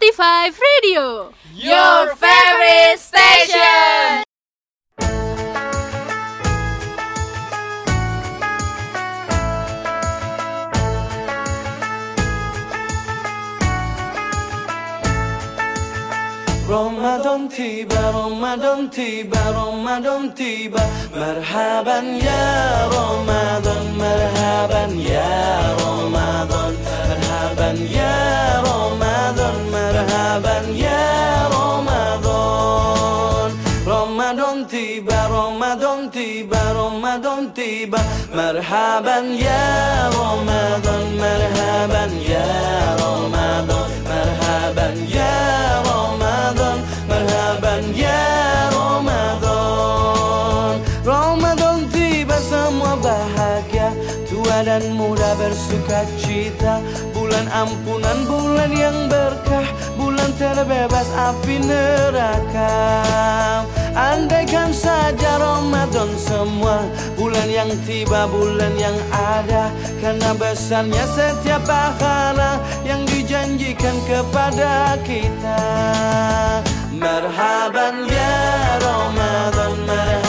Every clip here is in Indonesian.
Spotify Radio, your favorite station. Ramadan tiba, Ramadan tiba, Ramadan tiba. Merhaban ya Ramadan, merhaban ya Ramadan. مرحبا يا رمضان مرحبا يا رمضان رمضان تيبا رمضان تيبا رمضان تيبا مرحبا يا رمضان مرحبا يا رمضان مرحبا يا رمضان مرحبا يا رمضان رمضان تيبا semua bahagia Tua dan muda bersuka cita Bulan ampunan, bulan yang berkah Bulan terbebas api neraka. Andaikan saja Ramadan semua Bulan yang tiba, bulan yang ada. Karena besarnya setiap pahala Yang dijanjikan kepada kita. Marhaban ya Ramadan Marhaban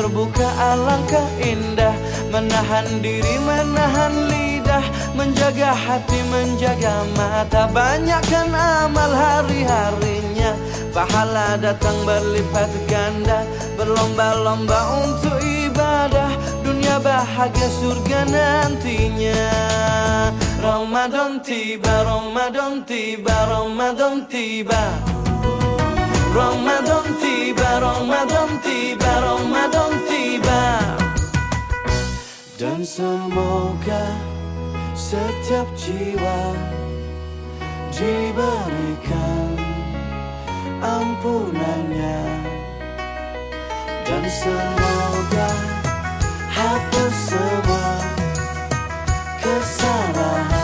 Dalam berbuka alangkah indah Menahan diri, menahan lidah Menjaga hati, menjaga mata. Banyakkan amal hari-harinya Pahala datang berlipat ganda. Berlomba-lomba untuk ibadah Dunia bahagia surga nantinya. Ramadan tiba, Ramadan tiba, Ramadan tiba Ramadan tiba, Ramadan tiba, Ramadan tiba. Dan semoga setiap jiwa diberikan ampunannya. Dan semoga hapus semua kesalahan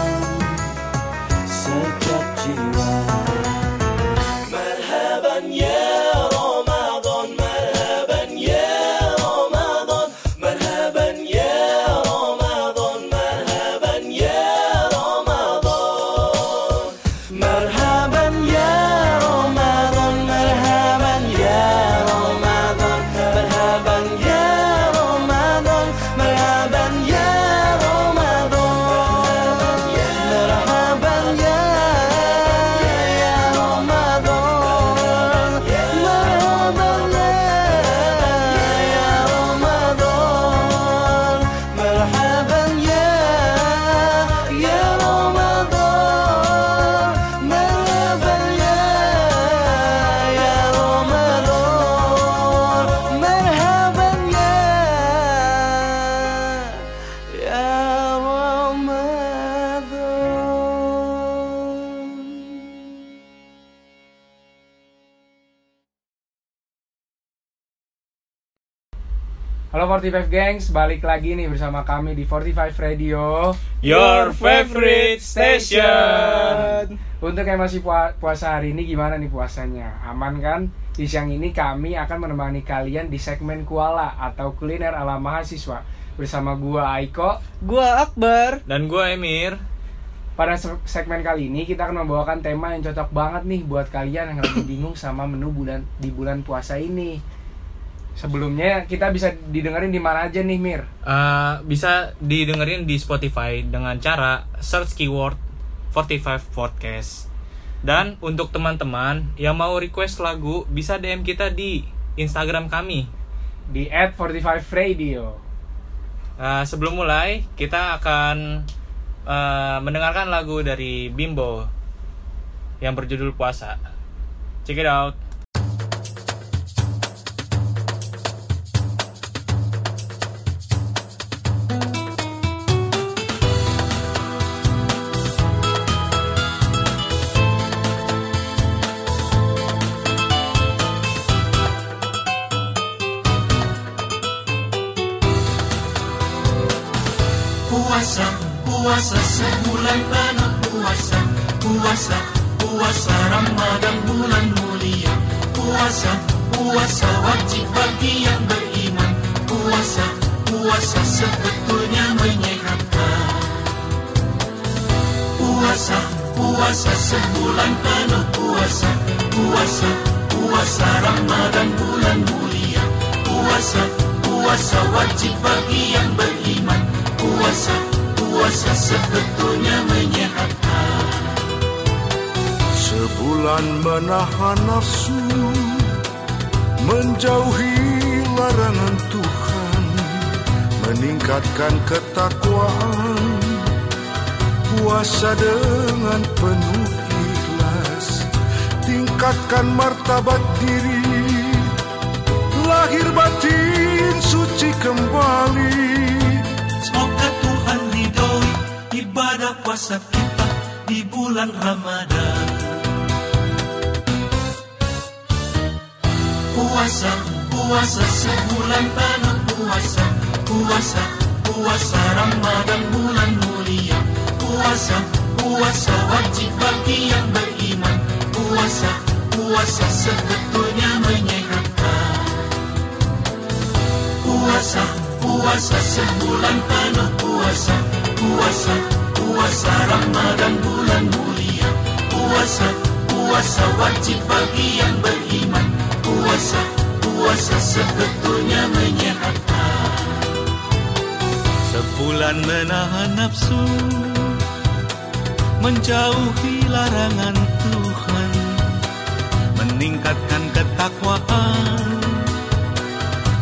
Halo 45 Gengs, balik lagi nih bersama kami di 45 Radio Your favorite station. Untuk yang masih pua- puasa hari ini gimana nih puasanya? Aman kan? Di siang ini kami akan menemani kalian di segmen Kuala atau kuliner ala mahasiswa Bersama gua Aiko Gua Akbar. Dan gue Emir. Pada se- segmen kali ini kita akan membawakan tema yang cocok banget nih buat kalian yang lagi bingung sama menu bulan di bulan puasa ini Sebelumnya kita bisa didengerin di mana aja nih Mir? Eh, bisa didengerin di Spotify dengan cara search keyword 45 podcast. Dan untuk teman-teman yang mau request lagu bisa DM kita di Instagram kami. Di at 45 Radio Eh, sebelum mulai kita akan eh, mendengarkan lagu dari Bimbo yang berjudul Puasa. Check it out. Puasa sebulan penuh puasa. Puasa, puasa Ramadan bulan mulia. Puasa, puasa wajib bagi yang beriman. Puasa, puasa sebetulnya menyehatkan. Sebulan menahan nafsu Menjauhi larangan Tuhan Meningkatkan ketakwaan Puasa dengan penuh ikhlas Tingkatkan martabat diri Lahir batin suci kembali Semoga Tuhan ridhoi ibadah puasa kita di bulan Ramadan. Puasa, puasa sebulan penuh puasa. Puasa, puasa Ramadan bulan mulia. Puasa, puasa wajib bagi yang beriman. Puasa, puasa sebetulnya menyehatkan. Puasa, puasa sebulan penuh puasa. Puasa, puasa Ramadan bulan mulia. Puasa, puasa wajib bagi yang beriman. Puasa, puasa sebetulnya menyehatkan. Sebulan menahan nafsu, menjauhi larangan Tuhan, meningkatkan ketakwaan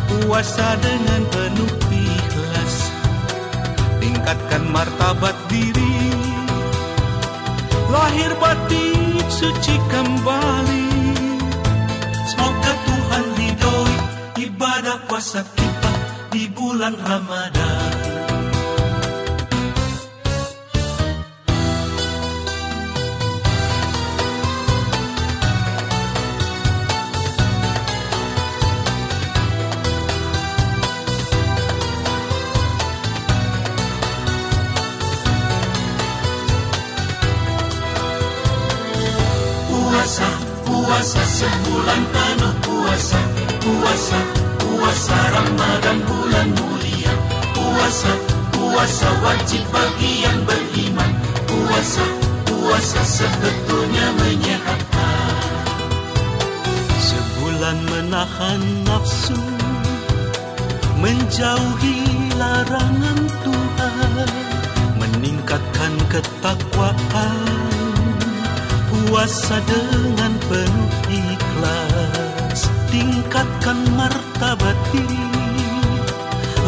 puasa dengan penuh ikhlas tingkatkan martabat diri. Lahir batin suci kembali. Semoga Tuhan ridhoi ibadah puasa kita di bulan Ramadan puasa sebulan penuh puasa, puasa, puasa Ramadan bulan mulia, puasa, puasa wajib bagi yang beriman, puasa, puasa sebetulnya menyehatkan. Sebulan menahan nafsu, menjauhi larangan Tuhan, meningkatkan ketakwaan puasa dengan penuh ikhlas tingkatkan martabat diri.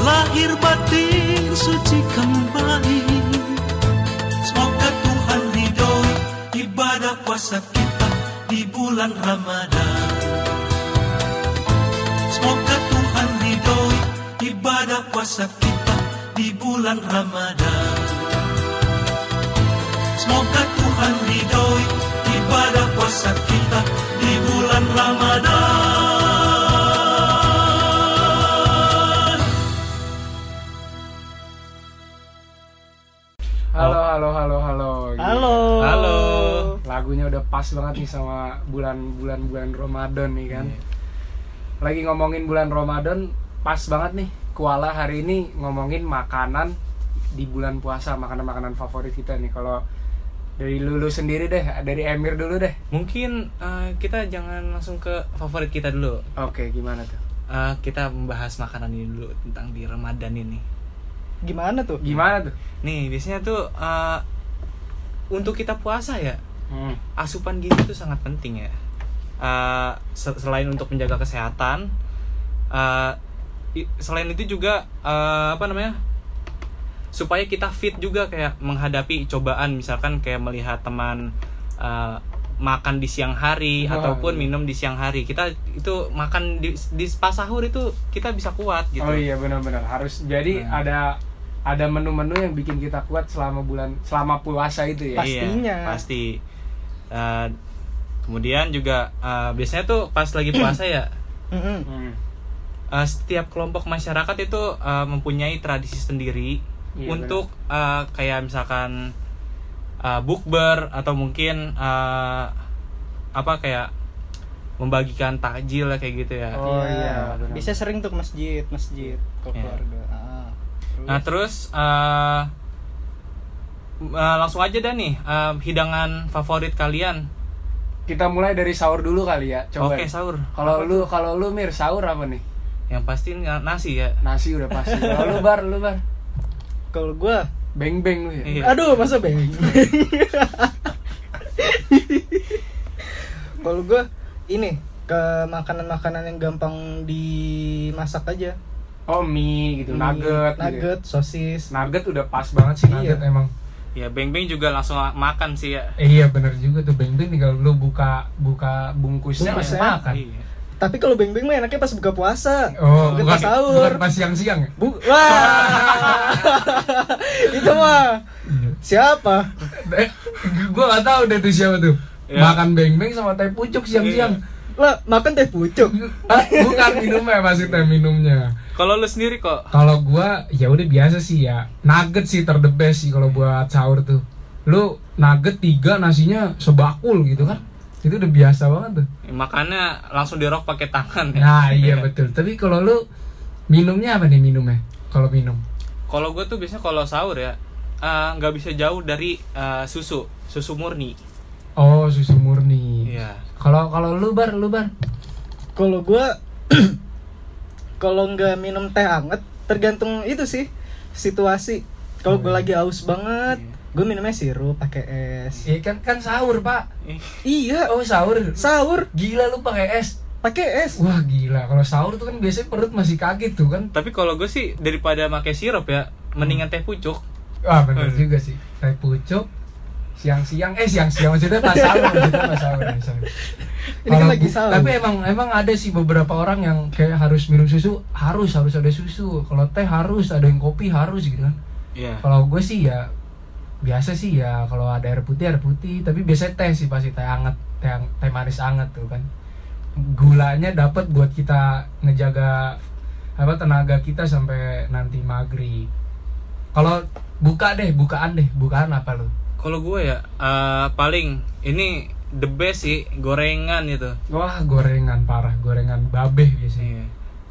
Lahir batin suci kembali. Semoga Tuhan ridhoi ibadah puasa kita di bulan Ramadan. Semoga Tuhan ridhoi ibadah puasa kita di bulan Ramadan. Semoga Tuhan ridhoi ibadah puasa kita di bulan Ramadan. Halo, halo, halo, halo. Halo. Halo. Lagunya udah pas banget nih sama bulan-bulan bulan Ramadan nih kan. Lagi ngomongin bulan Ramadan, pas banget nih. Kuala hari ini ngomongin makanan di bulan puasa, makanan-makanan favorit kita nih. Kalau dari lulu sendiri deh, dari Emir dulu deh. Mungkin eh, kita jangan langsung ke favorit kita dulu. Oke, gimana tuh? Eh, kita membahas makanan ini dulu tentang di Ramadan ini. Gimana tuh? Gimana tuh? Nih, biasanya tuh eh, untuk kita puasa ya, Hmm. asupan gizi itu sangat penting ya. Eh, se- selain untuk menjaga kesehatan, eh, i- selain itu juga eh, apa namanya? Supaya kita fit juga kayak menghadapi cobaan misalkan kayak melihat teman eh, makan di siang hari Wah, ataupun iya. minum di siang hari kita itu makan di, di pas sahur itu kita bisa kuat gitu Oh iya benar-benar harus jadi Nah. ada ada menu-menu yang bikin kita kuat selama bulan selama puasa itu ya. Pas- Pastinya. Iya, pasti. Eh, kemudian juga eh, biasanya tuh pas lagi puasa ya, eh, setiap kelompok masyarakat itu eh, mempunyai tradisi sendiri Iya, untuk eh, kayak misalkan eh, bukber atau mungkin eh, apa kayak membagikan takjil lah kayak gitu ya. Oh iya, benar. Bisa sering tuh ke masjid, masjid ke Iya. keluarga. Ah. Nah terus eh, eh, langsung aja dah nih eh, hidangan favorit kalian. Kita mulai dari sahur dulu kali ya. Coba. Oke sahur. Kalau lu kalau lu Mir sahur apa nih? Yang pasti na- nasi ya. Nasi udah pasti. Kalau lu bar, lu bar. Kalau gua Beng beng lu ya. Iya. Aduh, masa beng. Kalau gua ini ke makanan-makanan yang gampang dimasak aja. Oh mie gitu, Mie, nugget. gitu. nugget, sosis. Nugget udah pas banget sih Iya. nugget emang. Ya beng beng juga langsung makan sih ya. Eh, iya bener juga tuh beng beng tinggal lu buka buka bungkusnya Bungkusnya. langsung makan. Iya. Tapi kalau beng beng mah enaknya pas buka puasa. Oh, bukan bukan, pas sahur. bukan pas siang-siang ya? Bu Wah. Itu mah siapa? Eh, gua gak tahu deh tuh siapa tuh. Ya. Makan beng beng sama teh pucuk siang-siang. Lah, makan teh pucuk. Ah, bukan minumnya masih teh minumnya. Kalau lu sendiri kok Kalau gua ya udah biasa sih ya. Nugget sih ter the best sih kalau buat sahur tuh. Lu nugget tiga nasinya sebakul gitu kan. Itu udah biasa banget tuh. makannya langsung dirok pakai tangan ya. Nah, iya betul. Tapi kalau lu minumnya apa nih minumnya? Kalau minum. Kalau gue tuh biasanya kalau sahur ya eh, nggak bisa jauh dari eh, susu, susu murni. Oh, susu murni. Iya. Kalau kalau lu bar, lu bar. Kalau gua kalau nggak minum teh anget tergantung itu sih situasi. Kalau gua lagi haus banget, gue minumnya sirup pakai es. Iya kan kan sahur, Pak. Iya, Oh, sahur. sahur Gila lu pakai es. pakai es. Wah, gila. Kalau sahur tuh kan biasanya perut masih kaget tuh kan. Tapi kalau gue sih daripada pakai sirup ya, mendingan teh pucuk. Wah, bener juga sih. Teh pucuk siang-siang eh siang-siang maksudnya pas sahur maksudnya pas sahur. Ini kan lagi sahur. Tapi emang emang ada sih beberapa orang yang kayak harus minum susu, harus harus ada susu. Kalau teh harus, ada yang kopi harus gitu kan. Iya. Kalau gue sih ya biasa sih ya kalau ada air putih air putih, tapi biasanya teh sih pasti teh hangat, teh, teh manis hangat tuh kan. Gulanya dapat buat kita ngejaga apa tenaga kita sampai nanti maghrib. Kalau buka deh, bukaan deh, bukaan apa lu? Kalau gue ya eh, paling ini the best sih gorengan itu. Wah, gorengan parah, gorengan babeh biasanya.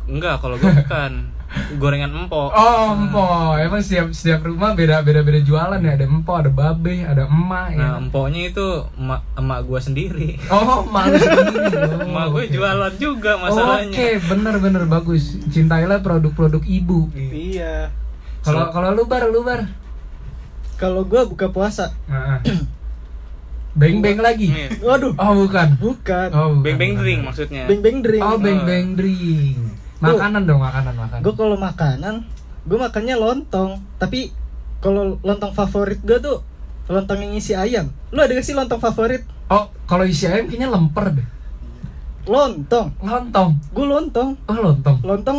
Enggak, kalau gue bukan gorengan empok. Oh, empo. Emang setiap setiap rumah beda beda beda jualan ya. Ada empo, ada babe, ada emak ya. Nah, empoknya itu emak, emak gue sendiri. Oh, malu sendiri. Oh, emak gue oke. jualan juga masalahnya. Oke, bener bener bagus. Cintailah produk-produk ibu. Iya. Kalau kalau lu bar, lu bar. Kalau gua buka puasa. Nah, beng beng lagi. Waduh, Oh, bukan. bukan. Oh, bukan, beng beng drink maksudnya. Beng beng drink. Oh, beng beng drink. Makanan dong, makanan, makanan. Gue kalau makanan, gue makannya lontong. Tapi kalau lontong favorit gue tuh lontong yang isi ayam. Lu ada gak sih lontong favorit? Oh, kalau isi ayam kayaknya lemper deh. Lontong. Lontong. Gue lontong. Oh, lontong. Lontong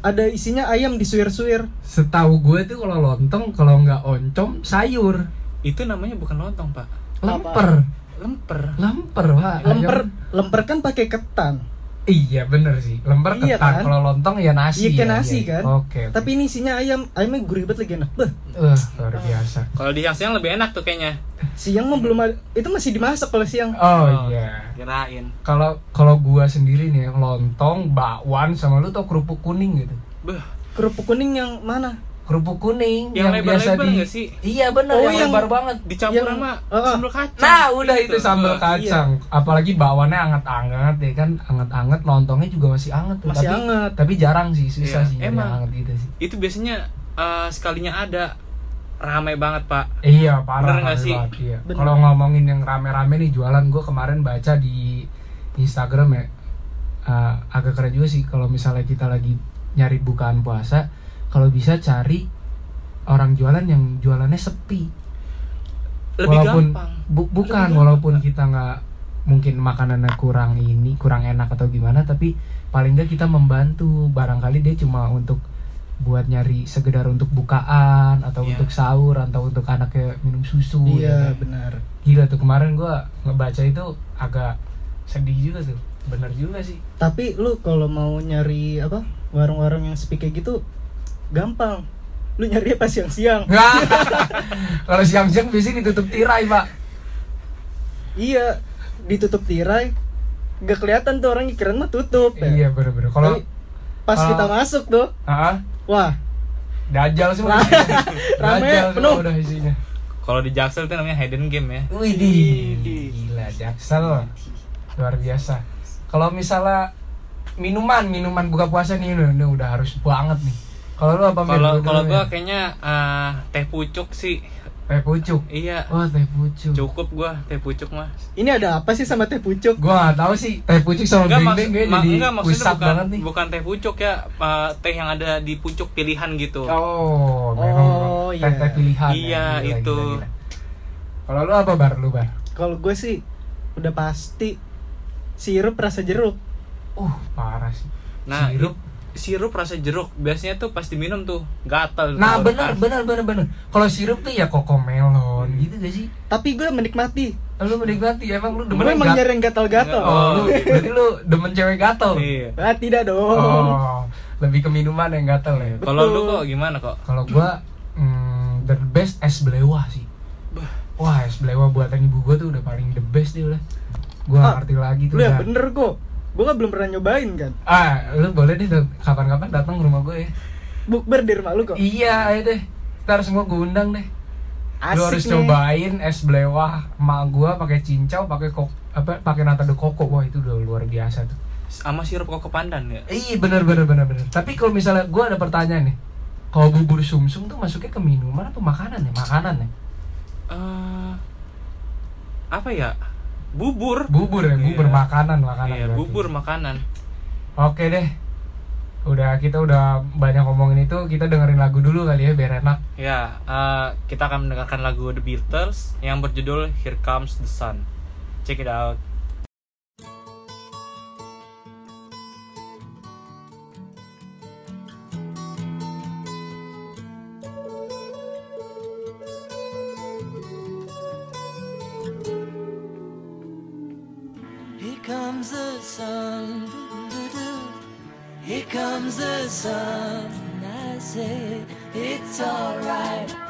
ada isinya ayam disuir-suir. Setahu gue tuh kalau lontong kalau nggak oncom sayur. Itu namanya bukan lontong, Pak. Lemper. Lemper. Lemper, Pak. Lemper, Ayam- lemper kan pakai ketan. Iya, bener sih. Lemper Iya ketan. kan? Kalau lontong ya nasi. Iya ya, nasi iya. kan. Oke. oke. Tapi ini isinya ayam. Ayamnya gurih banget lagi enak. Beh, Wah, luar biasa. Kalau di siang-siang lebih enak tuh kayaknya. siang mah belum ada. Itu masih dimasak kalau siang. Oh, iya. Kirain. Kalau kalau gua sendiri nih lontong, bakwan sama lu tau kerupuk kuning gitu. Beuh, Kerupuk kuning yang mana? Kerupuk kuning Yang lebar-lebar biasa di nggak sih? Iya bener Oh, yang yang- lebar banget. dicampur Yang- sama uh, uh. sambal kacang. Nah, udah Gitu. itu sambal kacang. Apalagi bawannya anget-anget ya kan, anget-anget lontongnya juga masih anget tuh. Masih tapi, anget. Tapi jarang sih, susah Iya, sih emang. anget gitu sih. Itu biasanya eh, sekalinya ada ramai banget, Pak. Iya parah Bener nggak rame sih? iya. Bener. Kalau ngomongin yang rame-rame nih jualan gue kemarin baca di Instagram ya uh, agak keren juga sih kalau misalnya kita lagi nyari bukaan puasa kalau bisa cari orang jualan yang jualannya sepi Lebih walaupun gampang. bu- bukan Lebih walaupun gampang. kita nggak mungkin makanannya kurang ini kurang enak atau gimana tapi paling nggak kita membantu barangkali dia cuma untuk buat nyari sekedar untuk bukaan atau Iya. untuk sahur atau untuk anaknya minum susu ya Iya, kan? benar. gila tuh kemarin gua ngebaca itu agak sedih juga tuh bener juga sih Tapi lu kalau mau nyari apa? Warung-warung yang sepi kayak gitu gampang. Lu nyari pas siang-siang. kalau siang-siang biasanya ditutup tirai pak Iya, ditutup tirai. gak kelihatan tuh orang keren mah tutup ya. Iya bener-bener. Kalau pas kalau- kita masuk tuh, ah wah, dajal semua. Rame. Dajal penuh. udah isinya. Kalau di Jaksel itu namanya hidden game ya. Widih, gila Jaksel luar biasa. Kalau misalnya minuman, minuman buka puasa nih udah, udah harus banget nih. Kalau lu apa? Kalau kalau gua kayaknya eh, teh pucuk sih. teh pucuk. Iya. Wah teh pucuk. Cukup gua teh pucuk mah. ini ada apa sih sama teh pucuk? Gua gak tahu sih teh pucuk sama Enggak, beng gue ma- jadi enggak maksudnya bukan banget nih. bukan teh pucuk ya, eh, teh yang ada di pucuk pilihan gitu. Oh, memang Oh, teh iya. teh pilihan. ya. Iya, Gila, itu. gila, gila. Kalau lu apa bar lu bar? Kalau gue sih udah pasti sirup rasa jeruk. Uh parah sih. Nah, Sirup. Sirup rasa jeruk biasanya tuh pas diminum tuh gatal. Nah tuh. benar benar benar benar. Kalau sirup tuh ya koko melon gitu gak sih? Tapi gue menikmati. Lu menikmati emang lu Gue demen emang gat- nyari yang gatal-gatal. Oh, lu, berarti lu demen cewek gatel. Iya. Ah, tidak dong. Oh, lebih ke minuman yang gatel ya. Kalau lu kok gimana kok? Kalau gua hmm, the best es belewah sih. Wah, es belewah buatan ibu gua tuh udah paling the best dia udah. Gua Ah, ngerti lagi tuh. Lu ya bener kok. Gue kan belum pernah nyobain kan. Ah, lu boleh deh tuh, kapan-kapan datang ke rumah gue ya. Bukber di rumah lu kok. Iya, ayo deh. Ntar semua gue undang deh. Asik lu harus nih. cobain es belewah emak gua pakai cincau, pakai kok apa pakai nata de coco. Wah, itu udah luar biasa tuh. Sama sirup koko pandan ya. Iya bener bener bener bener. Tapi kalau misalnya gue ada pertanyaan nih, kalau bubur sumsum tuh masuknya ke minuman atau makanan ya? Makanan ya? Eh apa ya? Bubur. Bubur ya, bubur Iya. makanan makanan. Iya, berarti. bubur makanan. Oke deh. Udah kita udah banyak ngomongin itu, kita dengerin lagu dulu kali ya biar enak. Ya, eh, kita akan mendengarkan lagu The Beatles yang berjudul Here Comes the Sun. Check it out. Comes the sun. Here comes the sun. I say it's alright.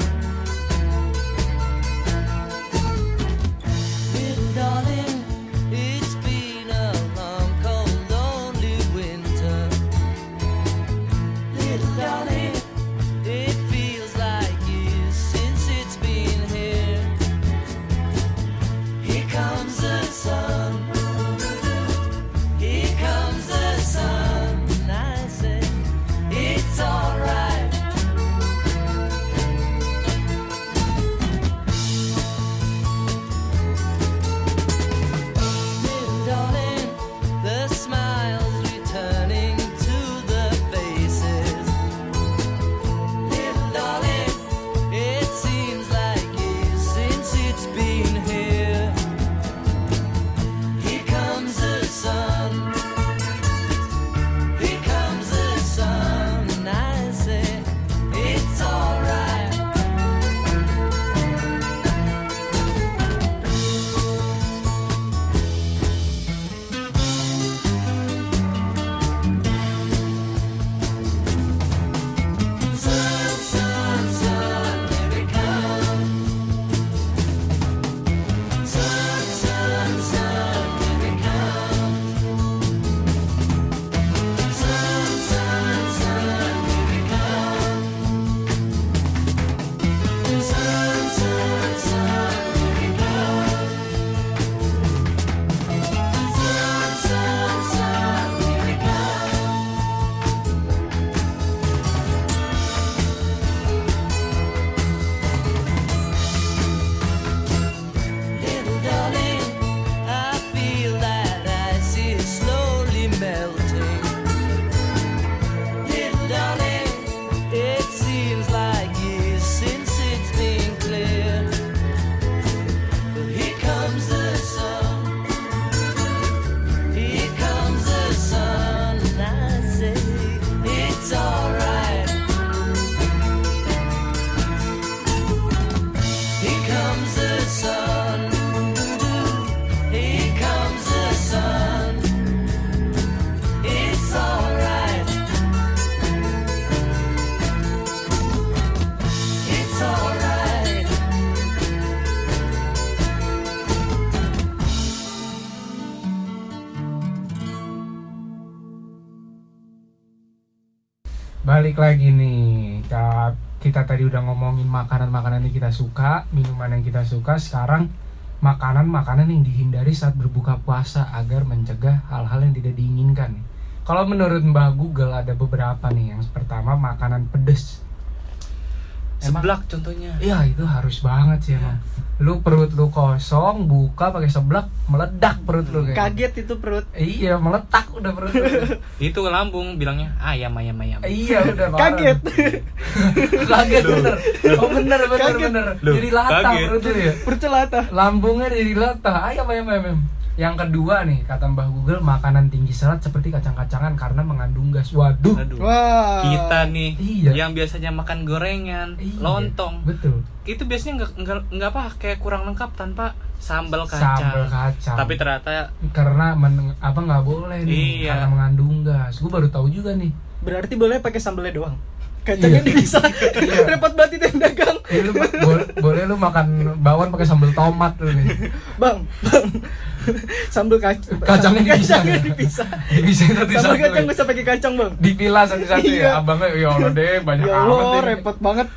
Ngomongin makanan-makanan yang kita suka, minuman yang kita suka. Sekarang makanan-makanan yang dihindari saat berbuka puasa agar mencegah hal-hal yang tidak diinginkan. Kalau menurut Mbah Google ada beberapa nih. Yang pertama makanan pedes. Emang- Seblak contohnya. Iya itu harus banget sih emang. Lu perut lu kosong, buka pakai seblak, meledak perut lu kayak. Kaget itu perut. Iya meletak udah perut lu. Itu lambung bilangnya ayam ayam ayam. iya udah. Kaget. kaget bener oh bener bener Kaget. bener Loh, jadi latah kaget. perut lu ya Perut celata. lambungnya jadi latah ayam ayam ayam yang kedua nih kata Mbah Google makanan tinggi serat seperti kacang-kacangan karena mengandung gas waduh Aduh. Wah. Kita nih Iya. yang biasanya makan gorengan, Iya, lontong. betul Itu biasanya nggak nggak nggak apa kayak kurang lengkap tanpa sambal kacang. sambal kacang Tapi ternyata karena men- apa nggak boleh nih Iya. karena mengandung gas gue baru tahu juga nih Berarti boleh pakai sambelnya doang. Kacangnya Iya. bisa. Repot banget itu yang dagang. Eh, lu, boleh, boleh lu makan bawang pakai sambal tomat lu nih Bang, bang. Sambal kacang. Kacangnya dipisah, Kacangnya ya? dipisah. bisa satu Sambal satu kacang bisa pakai kacang, Bang. dipilah satu-satu Iya. ya abangnya ya Allah deh banyak Ya amat Allah, deh. repot banget.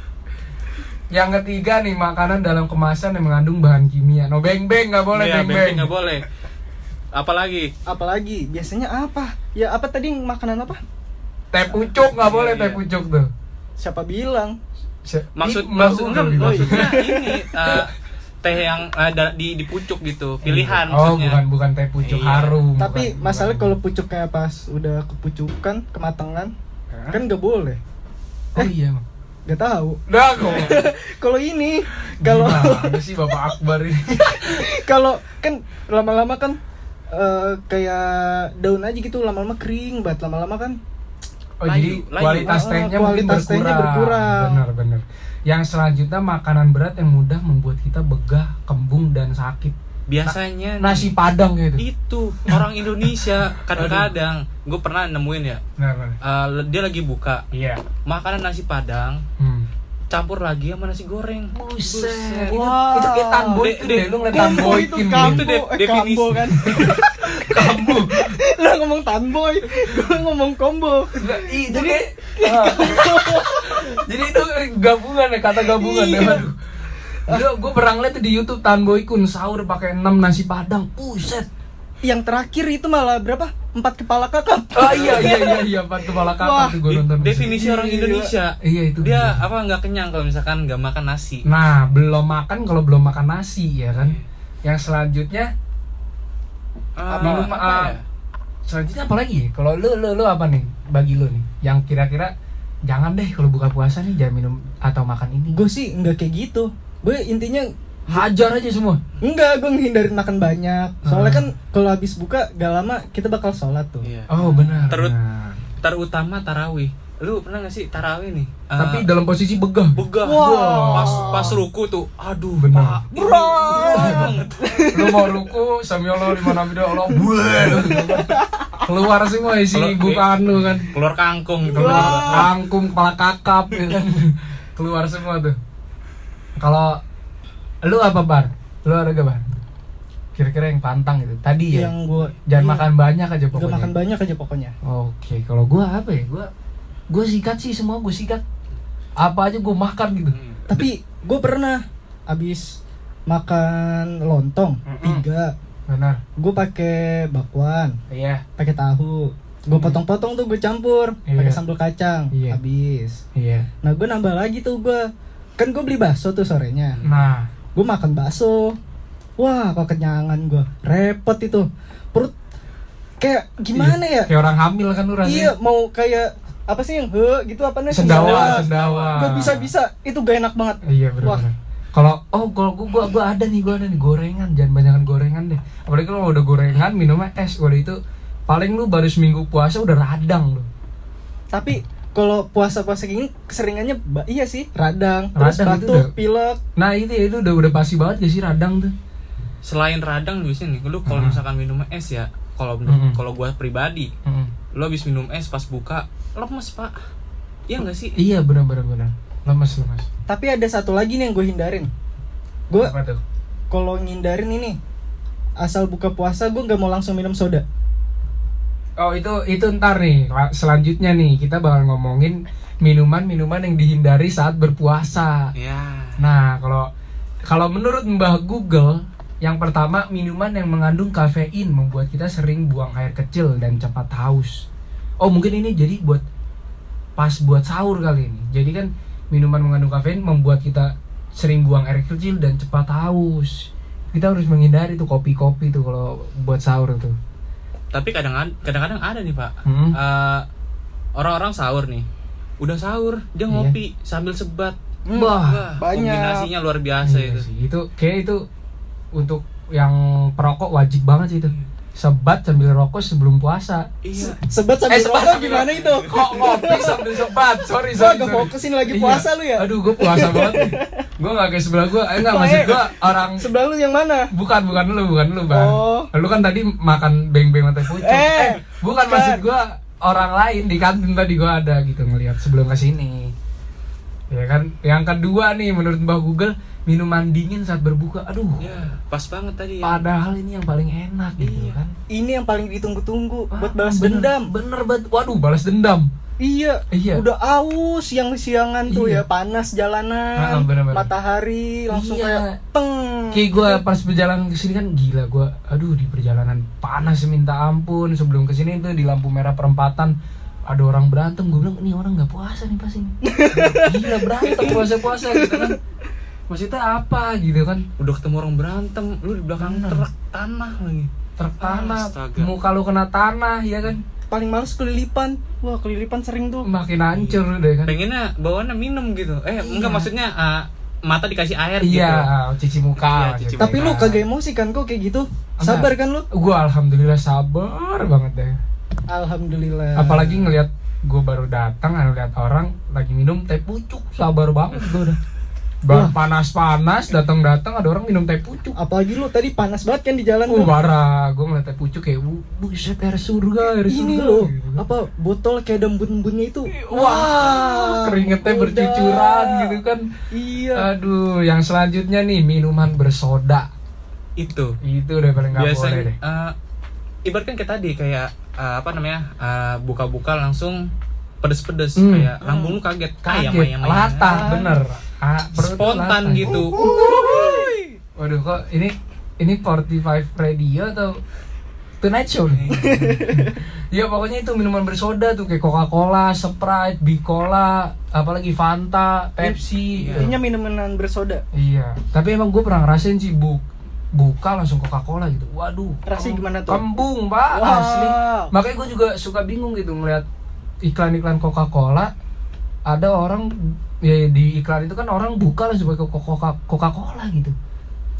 Yang ketiga nih makanan dalam kemasan yang mengandung bahan kimia. No beng beng nggak boleh Iya, beng beng. nggak boleh. Apalagi Apalagi biasanya apa? Ya apa tadi makanan apa? Teh pucuk nggak boleh Iya, teh iya. pucuk tuh. Siapa bilang? Maksud maksud maksudnya ini eh, teh yang ada di di pucuk gitu, pilihan Oh maksudnya. bukan bukan teh pucuk Iya. harum. Tapi bukan- masalah bukan. kalau pucuknya pas udah kepucukan, kematangan, Hah? kan nggak boleh. oh iya emang. Gak tahu. Dah kok. Kalau ini, kalau sih Bapak Akbar ini? kalau kan lama-lama kan eh, kayak daun aja gitu lama-lama kering banget lama-lama kan Oh Layu, jadi layu. kualitas Ah, tehnya kualitas mungkin tehnya berkurang. berkurang. Benar benar. Yang selanjutnya makanan berat yang mudah membuat kita begah, kembung dan sakit. Biasanya Nasi padang gitu. itu orang Indonesia kadang-kadang gue pernah nemuin ya eh, dia lagi buka Iya. makanan nasi padang Hmm. campur lagi sama nasi goreng Buset. Wah. Itu, itu kayak tanboy De- itu de- deh, lu ngeliat tanboy itu Kim kambo, Itu de- eh, definisi. kambo kan Kambo. Lu ngomong tanboy, gue ngomong combo Ih, jadi Ah. Jadi itu gabungan ya, kata gabungan ya. Iya. Aduh. Gue gue pernah ngeliat di YouTube Tanboy Kun sahur pakai 6 nasi padang. Buset. Yang terakhir itu malah berapa? Empat kepala kakap Oh iya iya iya iya empat kepala Wah, kakak tuh gue nonton. definisi orang Gila. Indonesia Iya itu. dia apa nggak kenyang kalau misalkan nggak makan nasi Nah, belum makan kalau belum makan nasi ya kan. Yang selanjutnya Ah, minum apa ah, ya? selanjutnya apa lagi? ya? Kalau lu lu lu apa nih bagi lu nih? Yang kira-kira jangan deh kalau buka puasa nih jangan minum atau makan ini. Gue sih nggak kayak gitu Gue intinya hajar aja semua. Enggak, gue ngehindarin makan banyak Soalnya Ah. kan kalau habis buka gak lama kita bakal sholat tuh Iya. Oh benar. Benar. terutama tarawih lu pernah gak sih tarawih nih? Ah, Tapi dalam posisi begah. begah. Wah. pas pas ruku tuh aduh Bener. ini berat banget lu mau ruku sambil Allah di mana video Allah buat keluar semua isi Keluar- bukaan lu kan. keluar kangkung gitu. Kangkung kepala kakap ya kan. Keluar semua tuh. Kalau lu apa bar? Lu ada gak bar? Kira-kira yang pantang gitu tadi ya? Yang gue jangan makan banyak aja Gak pokoknya. makan banyak aja pokoknya. Oke kalau gua apa ya? Gua gua sikat sih semua gua sikat. Apa aja gua makan gitu. Tapi gue pernah Abis makan lontong Mm-mm. Tiga. Benar. Gue pakai bakwan iya. pakai tahu. Gue potong-potong tuh gue campur Iya. pakai sambal kacang Iya. habis. Iya. Nah gue nambah lagi tuh gue kan gue beli bakso tuh sorenya. Nah. Gue makan bakso. Wah kok kenyangan gue repot itu. Perut kayak gimana ya? Kayak orang hamil kan lu rasanya. Iya mau kayak apa sih yang he gitu apa namanya sendawa sendawa gak bisa bisa itu gak enak banget Iya benar. Kalau oh kalau gua, gua gua ada nih gua ada nih gorengan jangan banyakan gorengan deh. Apalagi kalau udah gorengan minumnya es udah itu paling lu baru seminggu puasa udah radang lu. tapi kalau puasa-puasa gini keseringannya iya sih radang terus Radang itu batuk udah- pilek Nah itu itu udah udah pasti banget gak sih radang tuh. selain radang biasanya nih lu kalau Hmm. misalkan minum es ya kalau menurut- Hmm. kalau gua pribadi Mm-mm. Lu habis minum es pas buka lemes pak iya nggak sih Iya benar benar benar. Lemes lemes. tapi ada satu lagi nih yang gue hindarin gue Apa tuh? kalau ngindarin ini asal buka puasa gue nggak mau langsung minum soda Oh itu itu ntar nih la- selanjutnya nih kita bakal ngomongin minuman-minuman yang dihindari saat berpuasa. Ya. Nah kalau kalau menurut Mbah Google yang pertama minuman yang mengandung kafein membuat kita sering buang air kecil dan cepat haus. Oh mungkin ini jadi buat pas buat sahur kali ini. Jadi kan minuman mengandung kafein membuat kita sering buang air kecil dan cepat haus. Kita harus menghindari tuh kopi-kopi tuh kalau buat sahur tuh. Tapi kadang kadang-kadang ada nih pak. Hmm. Eh, orang-orang sahur nih. Udah sahur, dia Iya. ngopi sambil sebat. Wah, Wah, banyak. kombinasinya luar biasa Iya itu. sih, itu kayak itu untuk yang perokok wajib banget sih itu. Sebat sambil rokok sebelum puasa. Iya. Sebat sambil Eh, sebat rokok sambil- gimana itu? Kok ngopi sambil sebat? Sorry, Gua sorry. agak sorry. fokusin lagi Iya. puasa lu ya? Aduh, gue puasa banget. gue gak kayak sebelah gue. Eh, enggak, maksud eh? gue orang Sebelah lu yang mana? bukan bukan lu, bukan lu, Bang. Oh. Lu kan tadi makan beng-beng mata pucuk. Eh, bukan bukan. maksud gue orang lain di kantin tadi gue ada gitu ngelihat sebelum ke sini. Ya kan, yang kedua nih menurut Mbak Google minuman dingin saat berbuka. Aduh, Ya, pas banget tadi. ya. Padahal ini yang paling enak gitu Iya. kan. Ini yang paling ditunggu-tunggu buat Ah, balas bener, dendam. Bener banget. Waduh, balas dendam. Iya, Iya. udah aus siang-siangan tuh Iya. ya, panas Ah, jalanan, bener-bener. matahari langsung Iya. kayak teng. Kayak gue pas perjalanan ke sini kan gila gue. Aduh di perjalanan panas minta ampun. Sebelum ke sini tuh di lampu merah perempatan ada orang berantem. Gue bilang ini orang nggak puasa nih pas ini. gila berantem puasa-puasa gitu kan. Maksudnya apa gitu kan? Udah ketemu orang berantem, lu di belakang Bener. truk tanah lagi. Truk tanah, Astaga. muka lu kena tanah ya kan? Paling males kelilipan. Wah, kelilipan sering tuh. Makin hancur deh kan? Pengennya bawaannya minum gitu. Eh, enggak maksudnya eh, mata dikasih air Iya, gitu. cuci muka. Iya, cuci Tapi lu kagak emosi kan kok kayak gitu? Sabar kan lu? Gue alhamdulillah sabar banget deh. Alhamdulillah. Apalagi ngelihat gue baru datang ngeliat orang lagi minum teh pucuk, sabar banget gue udah. Bang panas-panas datang-datang ada orang minum teh pucuk. apalagi lu tadi panas banget kan di jalan Oh parah, gue ngeliat teh pucuk kayak "Bu- buset air surga, air Ini surga. loh, gitu. apa botol kayak ada embun-embunnya itu. Wah, keringetnya udah. bercucuran gitu kan. Iya. Aduh, yang selanjutnya nih minuman bersoda. Itu. Itu udah paling gak boleh Biasanya deh. eh, ibaratkan kayak tadi kayak eh, apa namanya? eh, buka-buka langsung pedes-pedes Hmm. kayak lambung lu kaget. Kaget, Ayam, ayam, ayam. latah, bener. Ah, Spontan gitu. Waduh kok ini ini 45 radio atau Tonight Show nih? ya pokoknya itu minuman bersoda tuh kayak Coca-Cola, Sprite, Bicola, apalagi Fanta, Pepsi. gitu. Intinya minuman bersoda. Iya, tapi emang gue pernah ngerasain sih bu buka langsung Coca-Cola gitu. Waduh. Rasanya gimana tuh? Kembung, Pak, Wah. asli. Makanya gue juga suka bingung gitu ngeliat iklan-iklan Coca-Cola. Ada orang ya di iklan itu kan orang buka langsung pakai Coca- Coca-Cola gitu.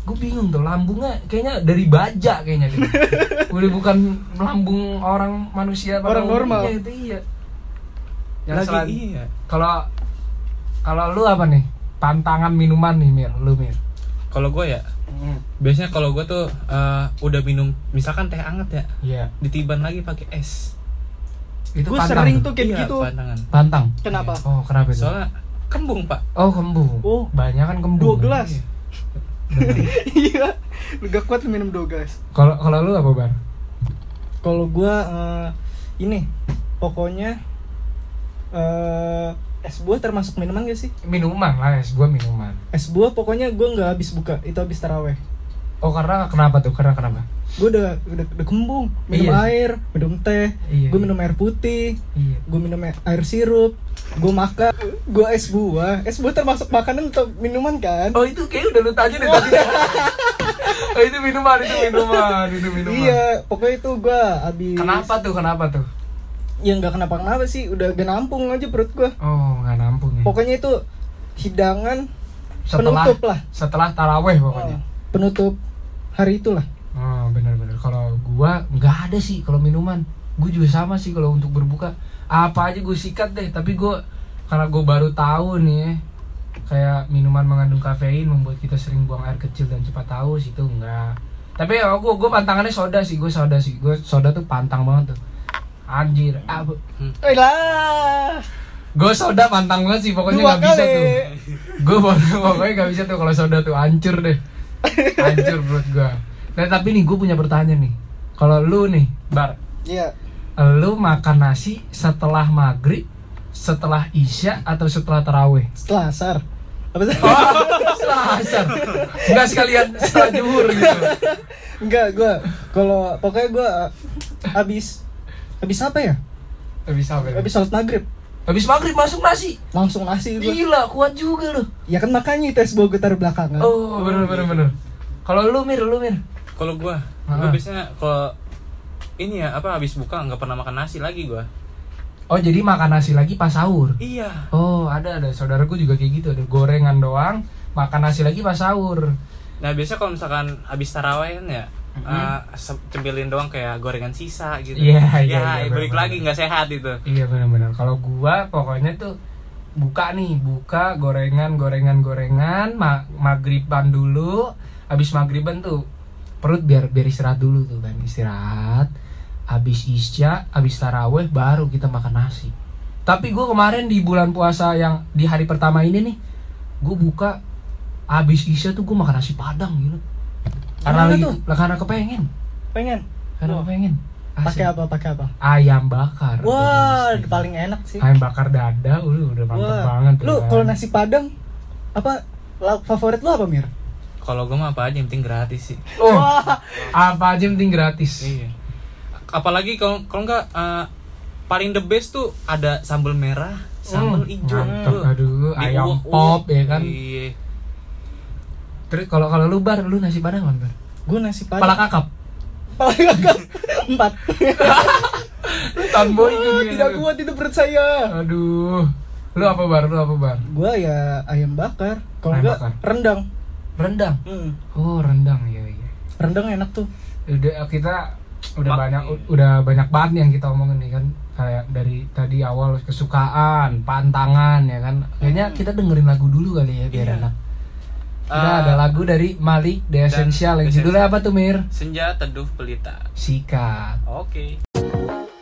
Gue bingung tuh lambungnya kayaknya dari baja kayaknya gitu. Udah bukan lambung orang manusia Orang normal. umumnya itu iya. Yang Lagi selan- iya. kalau kalau lu apa nih? Pantangan minuman nih, Mir. Lu, Mir. Kalau gue ya, biasanya kalau gue tuh eh, udah minum misalkan teh anget ya, Iya. ditiban lagi pakai es. Itu Gue sering tuh. kayak Iya, gitu. pantangan. Pantang. Kenapa? Oh, kenapa itu? Soalnya kembung, Pak. Oh, kembung. Oh. banyak kan Dua kembung. gelas. Bener. Iya. Lu gak kuat minum dua gelas. Kalau kalau lu apa, Bar? Kalau gua eh, ini pokoknya eh es buah termasuk minuman gak sih? Minuman lah, es gua minuman. Es buah pokoknya gua nggak habis buka, itu habis taraweh. Oh, karena kenapa tuh? Karena kenapa? Gue udah, udah udah kembung, minum Iya. air, minum teh, Iya, gue iya. minum air putih, Iya. gue minum air sirup, gue makan, gue es buah, es buah termasuk makanan atau minuman kan? Oh, itu kayak udah lu tanya deh tadi. oh, itu minuman, itu minuman, itu minuman. Iya, pokoknya itu gue habis. Kenapa tuh? Kenapa tuh? Ya nggak kenapa-kenapa sih, udah gak nampung aja perut gue. Oh, nggak nampung ya. Pokoknya itu hidangan setelah penutup lah. setelah taraweh pokoknya. Oh, penutup hari itulah. Oh benar-benar. Kalau gua nggak ada sih kalau minuman. Gue juga sama sih kalau untuk berbuka. Apa aja gue sikat deh. Tapi gue karena gue baru tahu nih ya, kayak minuman mengandung kafein membuat kita sering buang air kecil dan cepat haus itu enggak. Tapi ya gue gue pantangannya soda sih. Gue soda sih. Gue soda tuh pantang banget tuh. Anjir. Ah, Eh lah. gue soda pantang banget sih. Pokoknya nggak bisa tuh. Gue pokoknya nggak bisa tuh kalau soda tuh hancur deh. Hancur menurut gue. Nah tapi nih gue punya pertanyaan nih. Kalau lu nih, Bar, Iya. lu makan nasi setelah maghrib setelah isya atau setelah taraweh Setelah asar. Apa sih? setelah asar nggak sekalian setelah juhur gitu Enggak, gua kalau pokoknya gua uh, habis habis apa ya? habis apa Habis sholat maghrib habis maghrib masuk nasi langsung nasi gua. gila kuat juga lu Ya kan makanya itu es gue taruh belakangan. oh bener bener bener kalau lu mir lu mir Kalau gua, Ah. gua biasanya kalau ini ya apa habis buka nggak pernah makan nasi lagi gua. oh jadi makan nasi lagi pas sahur Iya. oh ada ada saudaraku juga kayak gitu ada gorengan doang makan nasi lagi pas sahur Nah biasanya kalau misalkan habis taraweh kan ya eh, se- cemilin doang kayak gorengan sisa gitu. Iya, iya, Ya, iya, balik lagi nggak sehat itu. Iya benar-benar. Kalau gua pokoknya tuh buka nih, buka gorengan, gorengan, gorengan, ma maghriban dulu. Habis maghriban tuh perut biar biar istirahat dulu tuh kan, istirahat. Habis isya, habis taraweh baru kita makan nasi. Tapi gua kemarin di bulan puasa yang di hari pertama ini nih, gua buka habis isya tuh gua makan nasi padang gitu. Karena lagi, tuh? karena kepengen, Pengen. karena Wah. kepengen. Pakai apa? Pakai apa? Ayam bakar. Wah, Asik. paling enak sih. ayam bakar dada udah udah mantep Wah. banget tuh Lu kalau nasi padang apa lauk favorit lu apa, Mir? Kalau gua mah apa aja yang penting gratis sih. oh Wah, apa aja yang penting gratis Iya. Apalagi kalau kalau nggak eh, paling the best tuh ada sambal merah, sambal Hmm, hijau. mantep, tuh. aduh, ayam Diuak-uak. pop, ya kan? Iya. terus kalau kalau lu bar lu nasi padang apa bar gue nasi pala padang. kakap Pala kakap. Empat. Itu Oh, tidak kuat itu perut saya. aduh lu apa bar lu apa bar Gua ya ayam bakar. Kalau enggak rendang. Rendang? Hmm. oh rendang iya iya. Rendang enak tuh. udah kita udah Mak- banyak udah banyak banget yang kita omongin nih kan. Kayak dari tadi awal kesukaan pantangan ya kan. Kayaknya kita dengerin lagu dulu kali ya biar Iya. enak. Kita Eh, ada lagu dari Malik The Essential. Yang judulnya apa tuh Mir? Senja Teduh Pelita. Sikat. Oke. Kita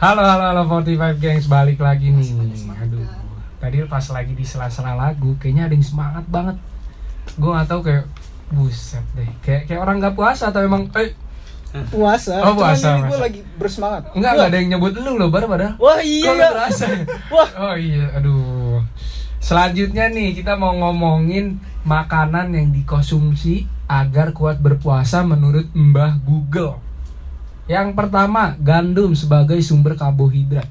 Halo halo halo 45 gengs balik lagi nih. Aduh. Tadi pas lagi di sela-sela lagu kayaknya ada yang semangat banget. Gue nggak tahu kayak buset deh. Kayak kayak orang nggak puasa atau emang eh Puasa. Oh, puasa, Gue puasa. lagi bersemangat. enggak enggak ada yang nyebut lu loh bar padahal. Wah iya Kok? Wah. Oh iya, aduh. Selanjutnya nih kita mau ngomongin makanan yang dikonsumsi agar kuat berpuasa menurut Mbah Google. Yang pertama, gandum sebagai sumber karbohidrat.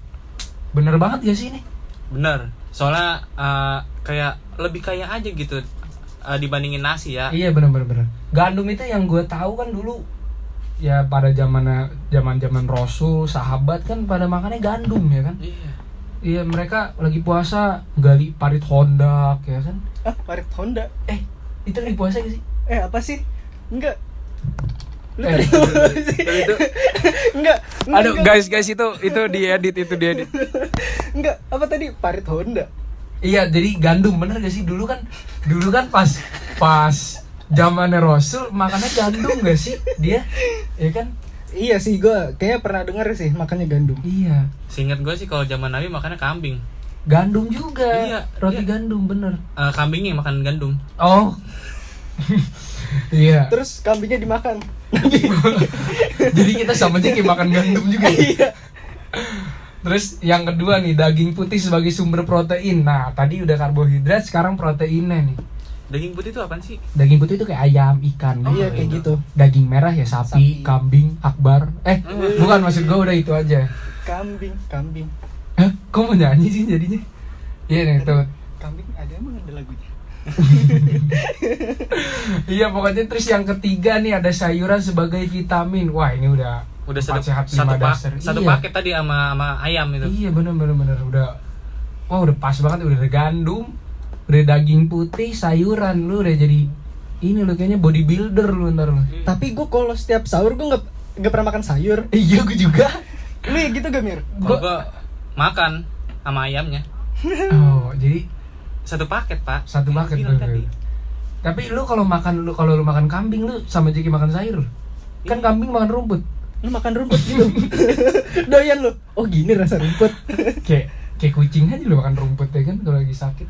Bener banget gak sih ini? Bener. Soalnya eh, kayak lebih kaya aja gitu eh, dibandingin nasi ya. Iya bener bener bener. Gandum itu yang gue tahu kan dulu ya pada zaman zaman zaman Rasul sahabat kan pada makannya gandum ya kan. Iya. Iya mereka lagi puasa gali parit hondak ya kan. Ah, parit Honda. Eh itu lagi puasa gak sih? Eh, apa sih? Enggak. Lu Eh, itu enggak. enggak, Aduh enggak. guys guys itu itu diedit itu diedit. Enggak, apa tadi? Parit Honda. Iya jadi gandum bener gak sih dulu kan dulu kan pas pas zamannya Rasul makannya gandum gak sih dia ya kan Iya sih, gue kayaknya pernah denger sih makannya gandum. iya Seingat gue sih kalau zaman Nabi makannya kambing. gandum juga Iya, roti iya. gandum bener Eh, kambingnya yang makan gandum. oh iya Terus kambingnya dimakan. jadi kita sama aja kayak makan gandum juga ya? Iya. terus yang kedua nih daging putih sebagai sumber protein nah tadi udah karbohidrat sekarang proteinnya nih Daging putih itu apaan sih? daging putih itu kayak ayam ikan gitu. Iya, kayak gitu. daging merah ya sapi, Sapi. kambing, akbar. Eh, bukan maksud gue udah itu aja. Kambing, kambing. Hah? Kok mau nyanyi sih jadinya? Iya nih tuh. Kambing ada emang ada lagunya. Iya pokoknya terus yang ketiga nih ada sayuran sebagai vitamin. Wah ini udah Udah satu, sehat satu, pak- dasar. satu iya. paket tadi sama sama ayam itu. Iya bener bener bener udah. Wah udah pas banget udah ada gandum, udah daging putih, sayuran lu udah jadi ini lu kayaknya bodybuilder lu ntar lu. Tapi gue kalau setiap sahur gue nggak nggak pernah makan sayur. Iya gue juga. Lu gitu gak Mir? Gue makan sama ayamnya Oh jadi satu paket pak. satu paket bilang tadi. Tapi lu kalau makan lu kalau lu makan kambing lu sama jadi makan sayur. Kan Iya. kambing makan rumput. Lu makan rumput gitu. Doyan lu. Oh gini rasa rumput. kayak kayak kucing aja lo makan rumput ya kan kalau lagi sakit.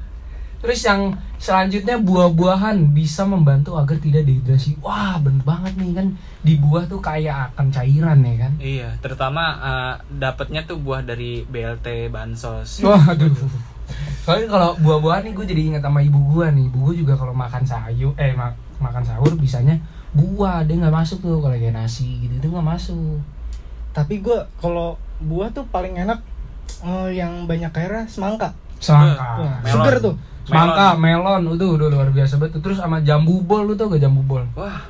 Terus yang selanjutnya buah-buahan bisa membantu agar tidak dehidrasi. Wah, bener banget nih kan di buah tuh kayak akan cairan ya kan. Iya, terutama eh, dapatnya tuh buah dari BLT bansos. Wah, aduh. Soalnya kalau buah-buahan nih gue jadi ingat sama ibu gue nih. Ibu gue juga kalau makan sayur eh ma- makan sahur bisanya buah dia nggak masuk tuh kalau kayak nasi gitu itu nggak masuk. Tapi gue kalau buah tuh paling enak eh, yang banyak airnya semangka. Semangka. Melon. Seger tuh. Semangka, melon, itu udah luar biasa banget. Terus sama jambu bol, lu tau gak jambu bol? Wah,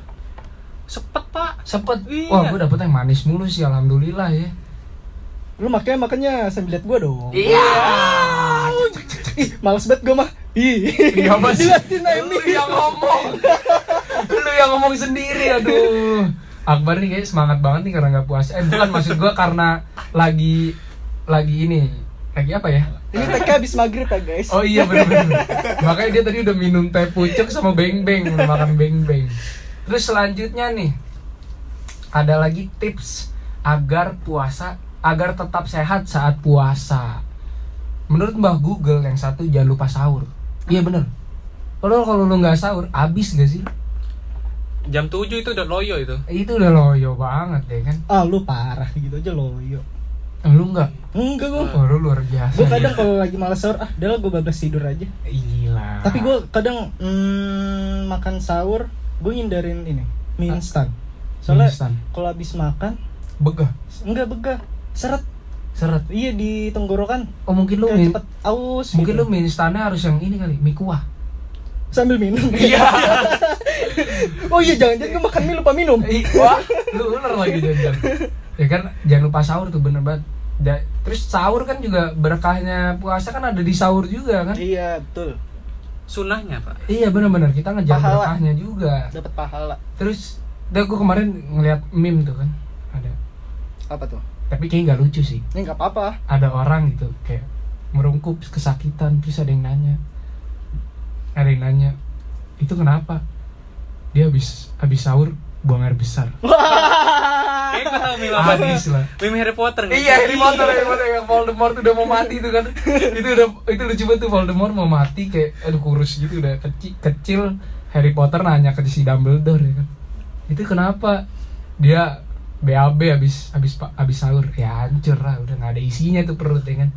sepet pak. Sepet. Iya. Wah, gue dapet yang manis mulu sih, alhamdulillah ya. Lu makanya makannya sambil liat gue dong. Iya. Ih, males banget gue mah. Ih. Iya mas. Jelasin aja Lu yang ngomong. Lu yang ngomong sendiri, aduh. Akbar nih kayak semangat banget nih karena nggak puasa. Eh bukan maksud gue karena lagi lagi ini lagi apa ya? Ini TK habis maghrib ya guys. Oh iya bener-bener Makanya dia tadi udah minum teh pucuk sama beng-beng makan beng-beng Terus selanjutnya nih Ada lagi tips Agar puasa Agar tetap sehat saat puasa Menurut Mbah Google yang satu jangan lupa sahur Iya bener Kalau kalau lu nggak sahur, abis gak sih? Jam 7 itu udah loyo itu. Itu udah loyo banget ya kan? Ah lu parah gitu aja loyo. Eh, Lu nggak? Enggak gue. Oh lu luar biasa Gue kadang kalau lagi males sahur, ah udah gue bablas tidur aja. Gila Tapi gue kadang mm, makan sahur, gue hindarin ini mie instan. Soalnya Instan. kalau habis makan, Begah enggak begah, seret. Seret Iya di tenggorokan. Oh mungkin lu min- cepet aus. Mungkin gitu. lu mie instannya harus yang ini kali Mie kuah sambil minum. Iya oh iya jangan-jangan gue makan mie lupa minum. Wah, lu ular lagi jajan. Ya kan, jangan lupa sahur tuh bener banget. Da- terus sahur kan juga berkahnya puasa kan ada di sahur juga kan? Iya betul. Sunahnya pak. Iya bener-bener kita ngejar Pahala. berkahnya juga. Dapat pahala. Terus, dah gue kemarin ngeliat meme tuh kan, ada. Apa tuh? Tapi kayak nggak lucu sih. Ini nggak apa-apa. Ada orang gitu kayak merungkup kesakitan terus ada yang nanya, ada yang nanya, itu kenapa? Dia habis habis sahur buang air besar. Wah, Kayak gue tau meme apa nih Habis lah. Meme Harry Potter nggak Iya? Harry Potter, Harry Potter yang Voldemort udah mau mati itu kan. itu udah itu lucu banget tuh Voldemort mau mati kayak aduh kurus gitu udah kecil kecil Harry Potter nanya ke si Dumbledore ya kan. Itu kenapa dia BAB habis habis habis sahur ya hancur lah udah nggak ada isinya tuh perut ya kan.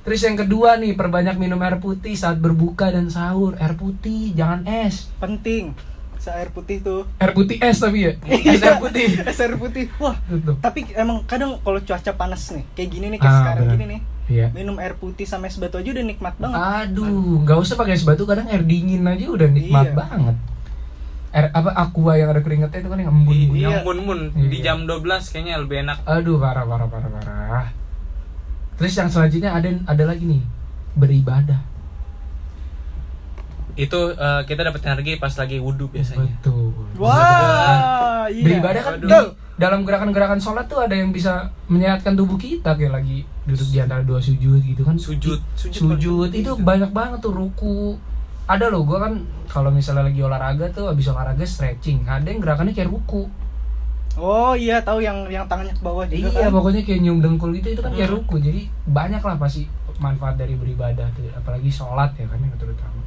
Terus yang kedua nih perbanyak minum air putih saat berbuka dan sahur air putih jangan es penting se air putih tuh air putih es tapi ya es air putih es air putih wah tuh. tapi emang kadang kalau cuaca panas nih kayak gini nih kayak Ah, sekarang benar. gini nih Iya. minum air putih sama es batu aja udah nikmat banget Aduh, nggak usah pakai es batu, kadang air dingin aja udah nikmat Iya. banget. Air apa aqua yang ada keringetnya itu kan yang embun. Iya, Iya. Yang mun-mun di Iya. jam 12 kayaknya lebih enak Aduh, parah parah parah parah. Terus yang selanjutnya ada ada lagi nih beribadah. Itu eh, kita dapat energi pas lagi wudhu biasanya Betul. wah iya Beribadah kan di, Aduh. dalam gerakan-gerakan sholat tuh ada yang bisa menyehatkan tubuh kita kayak lagi duduk di antara dua sujud gitu kan. Sujud Sujud, sujud paling itu banyak banget tuh ruku ada loh gua kan kalau misalnya lagi olahraga tuh habis olahraga stretching. Ada yang gerakannya kayak ruku. Oh iya tahu yang yang tangannya ke bawah juga iya kan? pokoknya kayak nyium dengkul gitu itu kan kayak Hmm. ruku. Jadi banyak lah pasti manfaat dari beribadah tuh. Apalagi sholat ya kan yang terutama.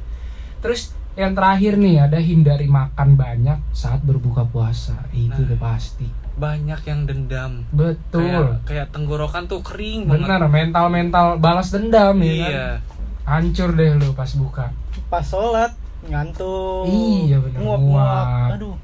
Terus yang terakhir nih ada hindari makan banyak saat berbuka puasa. Itu Nah. udah pasti. banyak yang dendam. Betul. Kayak kayak tenggorokan tuh kering banget benar mental mental balas dendam ya kan? Iya hancur deh lu pas buka pas sholat ngantuk Iya, bener. nguap Nguap. aduh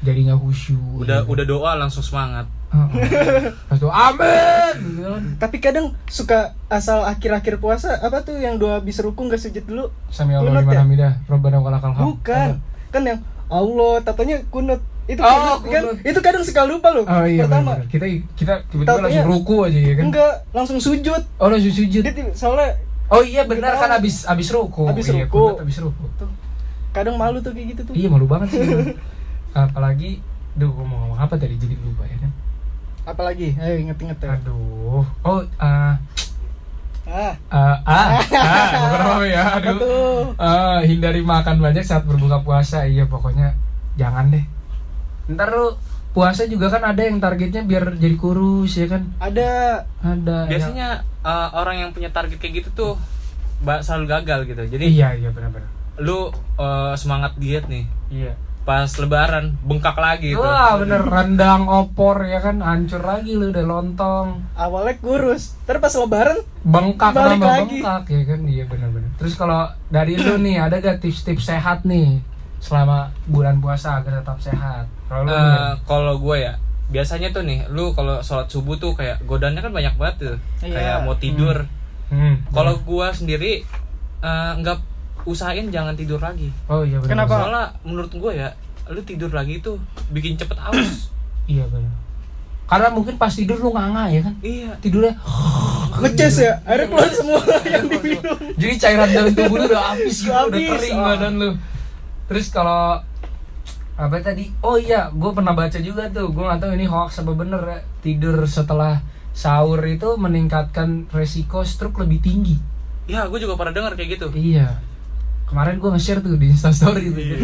jadi nggak khusyuk udah ya udah doa langsung semangat Heeh. Pas tuh amin gitu kan. tapi kadang suka asal akhir-akhir puasa apa tuh yang doa habis ruku nggak sujud dulu Sami Allah liman ya? hamidah Rabbana walakal hamd. bukan kan yang Allah tatanya kunut itu Oh, kunut, kan kunut. itu kadang suka lupa loh Oh iya pertama bener, kita kita tiba-tiba langsung ruku aja ya kan. enggak langsung sujud Oh langsung sujud. dia soalnya Oh iya benar kan abis abis ruku. Abis iya, kunut abis ruku. tuh kadang malu tuh kayak gitu tuh Iya malu banget sih. Apalagi Duh, gua mau ngomong apa tadi jadi lupa ya kan. apalagi ayo inget-inget ya Aduh. Oh, ah ah ah ah, ah bukan apa ya. Aduh. Ah, hindari makan banyak saat berbuka puasa. Iya, pokoknya jangan deh. Ntar lu puasa juga kan ada yang targetnya biar jadi kurus ya kan. ada Ada. yang- biasanya eh, orang yang punya target kayak gitu tuh ba- selalu gagal gitu jadi Iya, iya benar-benar. lu eh, semangat diet nih Iya. pas lebaran bengkak lagi tuh Wah, bener rendang opor ya kan hancur lagi lu udah lontong. awalnya kurus terus pas lebaran Bengkak Balik lagi. bengkak ya kan. Iya benar-benar. Terus kalau dari lu nih ada gak tips-tips sehat nih selama bulan puasa agar tetap sehat? Eh, nih, kalau gue ya biasanya tuh nih lu kalau sholat subuh tuh kayak godannya kan banyak banget tuh Iya. kayak mau tidur hmm, kalau gua sendiri eh, nggak usahain jangan tidur lagi Oh iya benar. Kenapa? soalnya menurut gue ya lu tidur lagi tuh bikin cepet aus Iya benar. Karena mungkin pas tidur lu nganga ya kan. iya Tidurnya ngeces ya akhirnya keluar semua yang diminum jadi cairan dalam tubuh lu udah habis gitu, udah kering ah. badan lu. Terus kalau apa tadi? Oh iya, gue pernah baca juga tuh. Gue nggak tahu ini hoax apa bener ya. Tidur setelah sahur itu meningkatkan resiko stroke lebih tinggi. ya gue juga pernah dengar kayak gitu Iya. Kemarin gue nge-share tuh di Instastory tuh.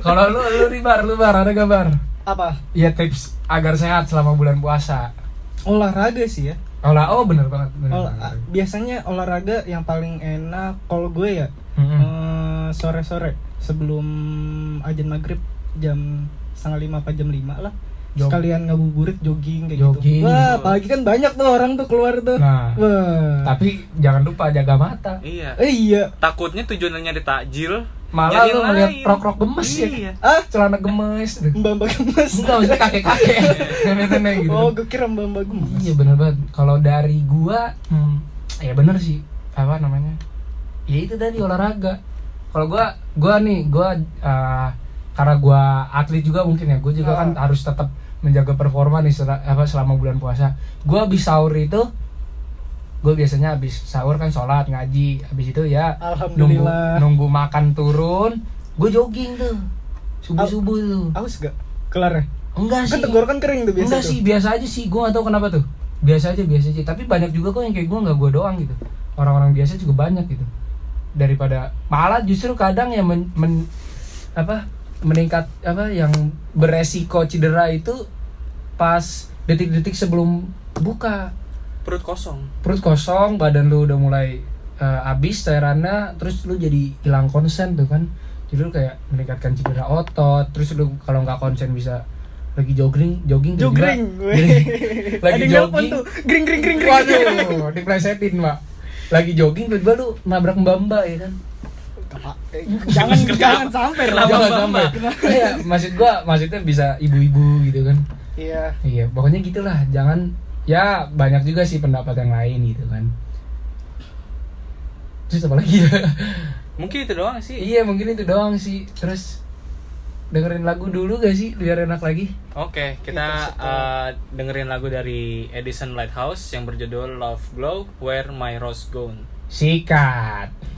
Kalau lu lu nih bar, lu bar ada gak bar? apa Iya tips agar sehat selama bulan puasa. olahraga sih ya Olah, oh bener banget. Bener, Ola- bener. biasanya olahraga yang paling enak kalau gue ya Mm-mm. eh, sore-sore sebelum ajan maghrib jam setengah lima apa jam lima lah Jog- sekalian ngabuburit jogging kayak Jogging. gitu wah apalagi kan banyak tuh orang tuh keluar tuh Nah, wah tapi jangan lupa jaga mata. iya eh, iya takutnya tujuannya nyari takjil Malah lu ngeliat rok-rok gemes ya. iya ah Celana gemes. tuh. mbak mbak gemes Enggak, maksudnya kakek-kakek. Nenek-nenek gitu. oh gue kira mbak mbak gemes Iya bener banget. Kalau dari gua, hmm, ya bener sih. Apa namanya? Ya itu tadi olahraga. Kalau gua, gua nih, gua eh, karena gua atlet juga mungkin ya. Gua juga Ah. kan harus tetap menjaga performa nih sel- apa selama bulan puasa. Gua habis sahur itu gue biasanya habis sahur kan sholat ngaji habis itu ya nunggu nunggu makan turun gue jogging tuh. Subuh subuh tuh. Aus gak? Kelar ya? Enggak kan sih. tenggorokan kering tuh biasa enggak tuh. sih biasa aja sih. Gue gak tahu kenapa tuh. Biasa aja biasa aja. Tapi banyak juga kok yang kayak gue nggak gue doang gitu. Orang-orang biasa juga banyak gitu daripada malah justru kadang yang men, men- apa meningkat apa yang beresiko cedera itu pas detik-detik sebelum buka. Perut kosong. Perut kosong badan lu udah mulai eh, habis cairannya terus lu jadi hilang konsen tuh kan. Jadi lu kayak meningkatkan cedera otot terus lu kalau nggak konsen bisa lagi jogging jogging weh. lagi jogging. tuh, gring gring gring gring. waduh diplesetin mbak lagi jogging tiba-tiba lu nabrak mbak mbak ya kan? Jangan jangan sampai lah. jangan sampai. Iya, maksud gua maksudnya bisa ibu-ibu gitu kan? Iya. iya pokoknya gitulah. Jangan ya banyak juga sih pendapat yang lain gitu kan. Terus apa lagi? Ya mungkin itu doang sih. Iya mungkin itu doang sih. Terus dengerin lagu dulu gak sih biar enak lagi? Oke, kita uh, dengerin lagu dari Edison Lighthouse yang berjudul Love Glow, Where My Rose Gone. sikat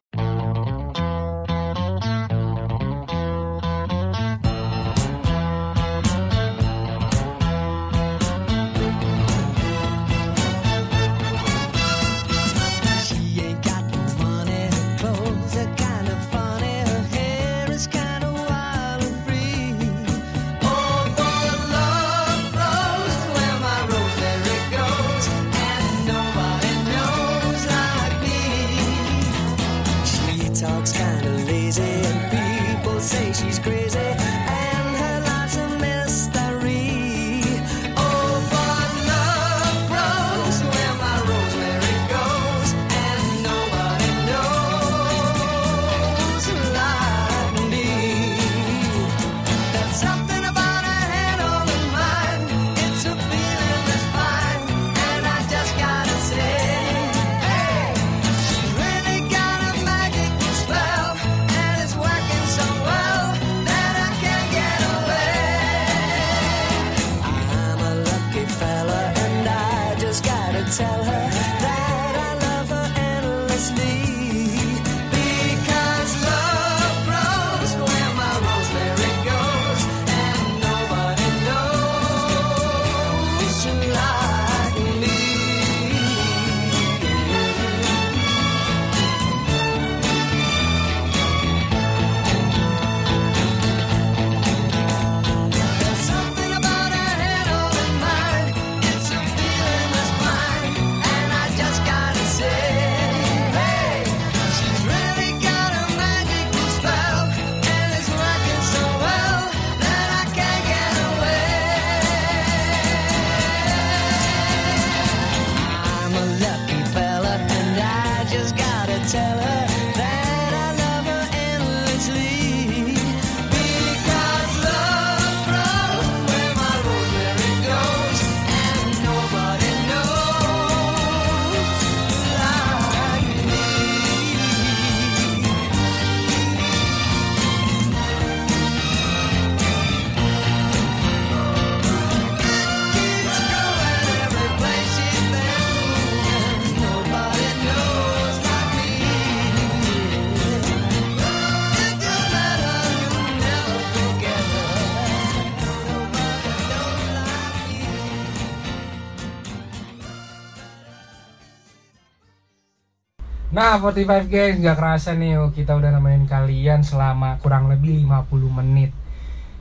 Nah, 45 guys, nggak kerasa nih oh, kita udah nemenin kalian selama kurang lebih 50 menit.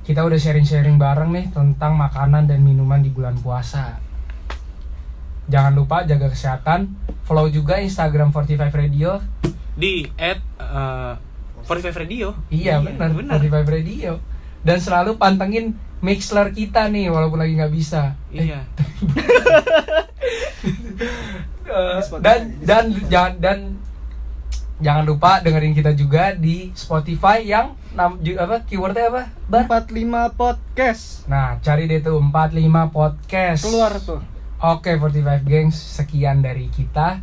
Kita udah sharing-sharing bareng nih tentang makanan dan minuman di bulan puasa. Jangan lupa jaga kesehatan, follow juga Instagram 45 Radio. Di at uh, 45 Radio. Iya, benar, 45 Radio. Dan selalu pantengin Mixler kita nih walaupun lagi nggak bisa. Iya. Eh, dan dan jangan dan jangan lupa dengerin kita juga di Spotify yang apa keywordnya apa? Bar? 45 podcast. Nah, cari deh tuh 45 podcast. Keluar tuh. Oke, 45 gengs, sekian dari kita.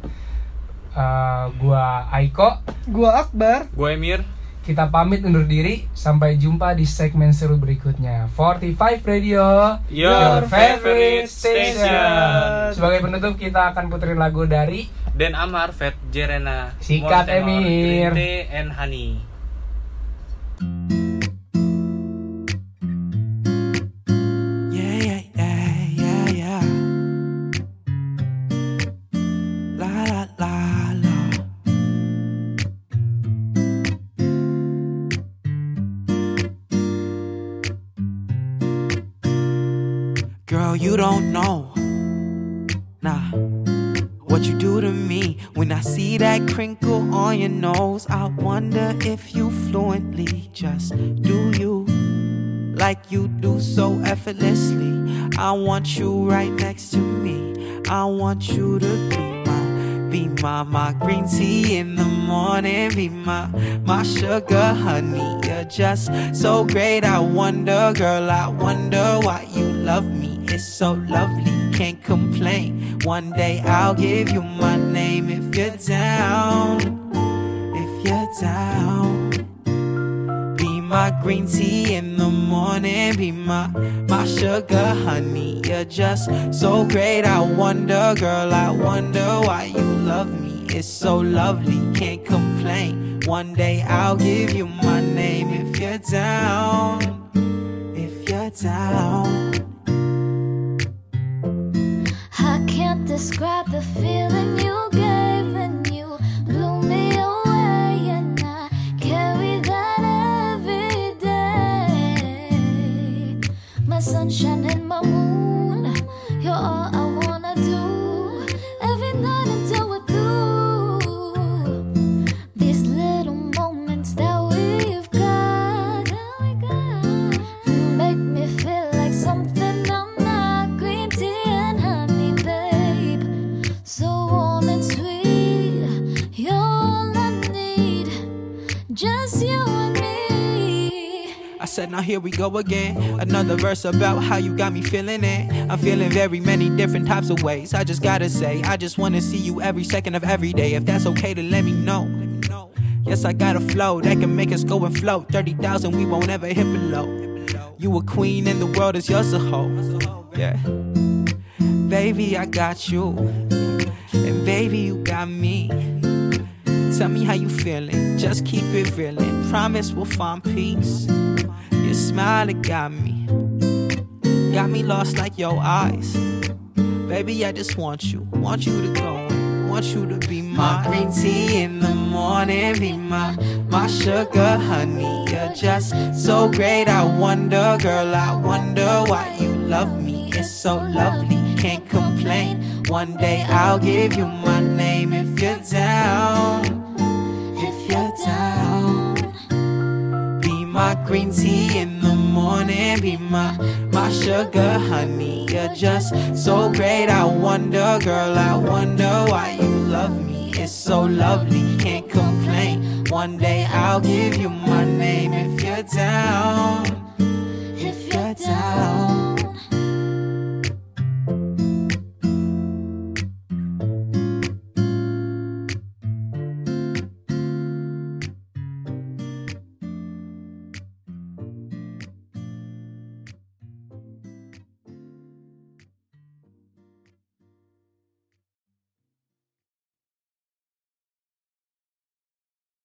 Eh, gua Aiko, Gua Akbar. Gue Emir. Kita pamit undur diri. Sampai jumpa di segmen seru berikutnya. 45 Radio, Your favorite station. Sebagai penutup kita akan puterin lagu dari Dan Amar Vet Jerena. Sikat, Emir. And Honey. Girl, you don't know. Nah. What you do to me when I see that crinkle on your nose? I wonder if you fluently just do you like you do so effortlessly. I want you right next to me. I want you to be my, be my, my green tea in the morning. Be my, my sugar honey. You're just so great. I wonder, girl, I wonder why you love me. It's so lovely, can't complain. One day I'll give you my name if you're down. If you're down. Be my green tea in the morning. Be my, my sugar honey. You're just so great. I wonder, girl, I wonder why you love me. It's so lovely, can't complain. One day I'll give you my name if you're down. If you're down. Describe the feeling you gave when you blew me away, and I carry that every day. My sunshine and I said, now here we go again. Another verse about how you got me feeling it. I'm feeling very many different types of ways. I just gotta say, I just wanna see you every second of every day. If that's okay, then let me know. Yes, I got a flow that can make us go and float. 30,000, we won't ever hit below. You a queen and the world is yours to hold. Yeah. Baby, I got you. And baby, you got me. Tell me how you feeling. Just keep it reelin'. Promise we'll find peace. Your smile it got me. Got me lost like your eyes. Baby, I just want you. Want you to go. Want you to be my green tea in the morning. Be my my sugar honey. You're just so great. I wonder, girl. I wonder why you love me. It's so lovely. Can't complain. One day I'll give you my name if you're down. My green tea in the morning. Be my my sugar honey. You're just so great. I wonder, girl. I wonder why you love me. It's so lovely. Can't complain. One day I'll give you my name if you're down. If you're down.